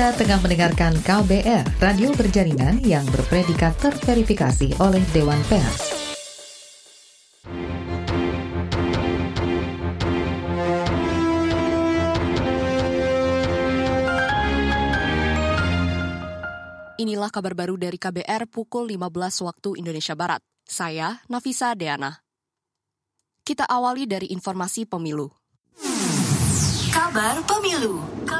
Anda tengah mendengarkan KBR, radio berjaringan yang berpredikat terverifikasi oleh Dewan Pers. Inilah kabar baru dari KBR pukul 15 waktu Indonesia Barat. Saya Nafisa Deana. Kita awali dari informasi pemilu. Kabar Pemilu. Kabar Pemilu.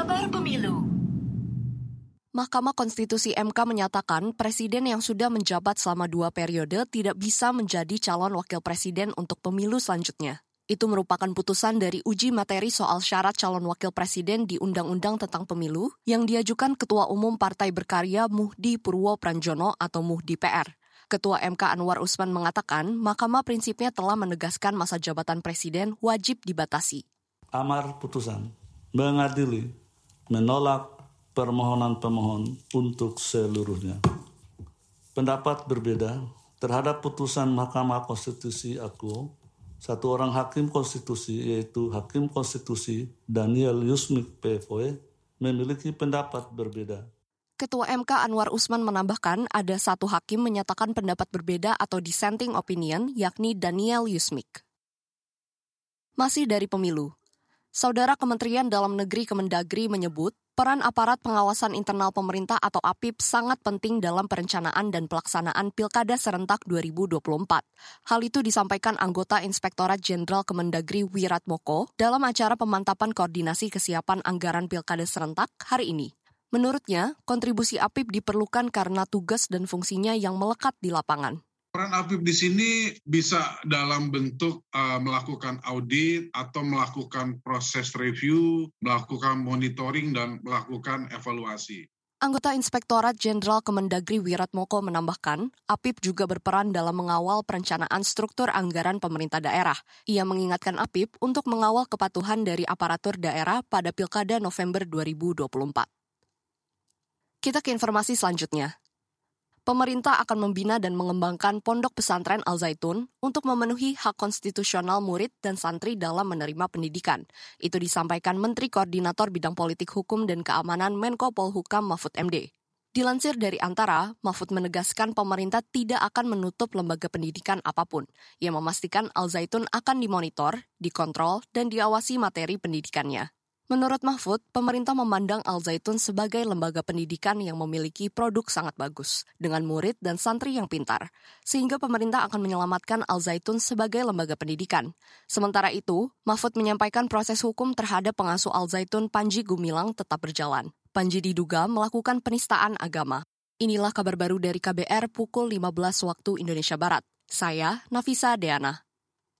Mahkamah Konstitusi MK menyatakan presiden yang sudah menjabat selama dua periode tidak bisa menjadi calon wakil presiden untuk pemilu selanjutnya. Itu merupakan putusan dari uji materi soal syarat calon wakil presiden di Undang-Undang tentang Pemilu yang diajukan Ketua Umum Partai Berkarya Muhdi Purwo Pranjono atau Muhdi PR. Ketua MK Anwar Usman mengatakan Mahkamah prinsipnya telah menegaskan masa jabatan presiden wajib dibatasi. Amar putusan mengadili, menolak permohonan pemohon untuk seluruhnya. Pendapat berbeda terhadap putusan Mahkamah Konstitusi aku, satu orang hakim konstitusi yaitu Hakim Konstitusi Daniel Yusmik PFOE memiliki pendapat berbeda. Ketua MK Anwar Usman menambahkan ada satu hakim menyatakan pendapat berbeda atau dissenting opinion, yakni Daniel Yusmik. Masih dari pemilu. Saudara Kementerian Dalam Negeri Kemendagri menyebut peran aparat pengawasan internal pemerintah atau APIP sangat penting dalam perencanaan dan pelaksanaan Pilkada serentak 2024. Hal itu disampaikan anggota Inspektorat Jenderal Kemendagri Wiratmoko dalam acara pemantapan koordinasi kesiapan anggaran Pilkada serentak hari ini. Menurutnya, kontribusi APIP diperlukan karena tugas dan fungsinya yang melekat di lapangan. Peran APIP di sini bisa dalam bentuk uh, melakukan audit atau melakukan proses review, melakukan monitoring, dan melakukan evaluasi. Anggota Inspektorat Jenderal Kemendagri Wiratmoko menambahkan, APIP juga berperan dalam mengawal perencanaan struktur anggaran pemerintah daerah. Ia mengingatkan APIP untuk mengawal kepatuhan dari aparatur daerah pada Pilkada November 2024. Kita ke informasi selanjutnya. Pemerintah akan membina dan mengembangkan pondok pesantren Al Zaitun untuk memenuhi hak konstitusional murid dan santri dalam menerima pendidikan. Itu disampaikan Menteri Koordinator Bidang Politik Hukum dan Keamanan Menko Polhukam Mahfud MD. Dilansir dari Antara, Mahfud menegaskan pemerintah tidak akan menutup lembaga pendidikan apa pun. Ia memastikan Al Zaitun akan dimonitor, dikontrol, dan diawasi materi pendidikannya. Menurut Mahfud, pemerintah memandang Al Zaitun sebagai lembaga pendidikan yang memiliki produk sangat bagus, dengan murid dan santri yang pintar, sehingga pemerintah akan menyelamatkan Al Zaitun sebagai lembaga pendidikan. Sementara itu, Mahfud menyampaikan proses hukum terhadap pengasuh Al Zaitun Panji Gumilang tetap berjalan. Panji diduga melakukan penistaan agama. Inilah kabar baru dari KBR pukul 15 waktu Indonesia Barat. Saya Nafisa Deana.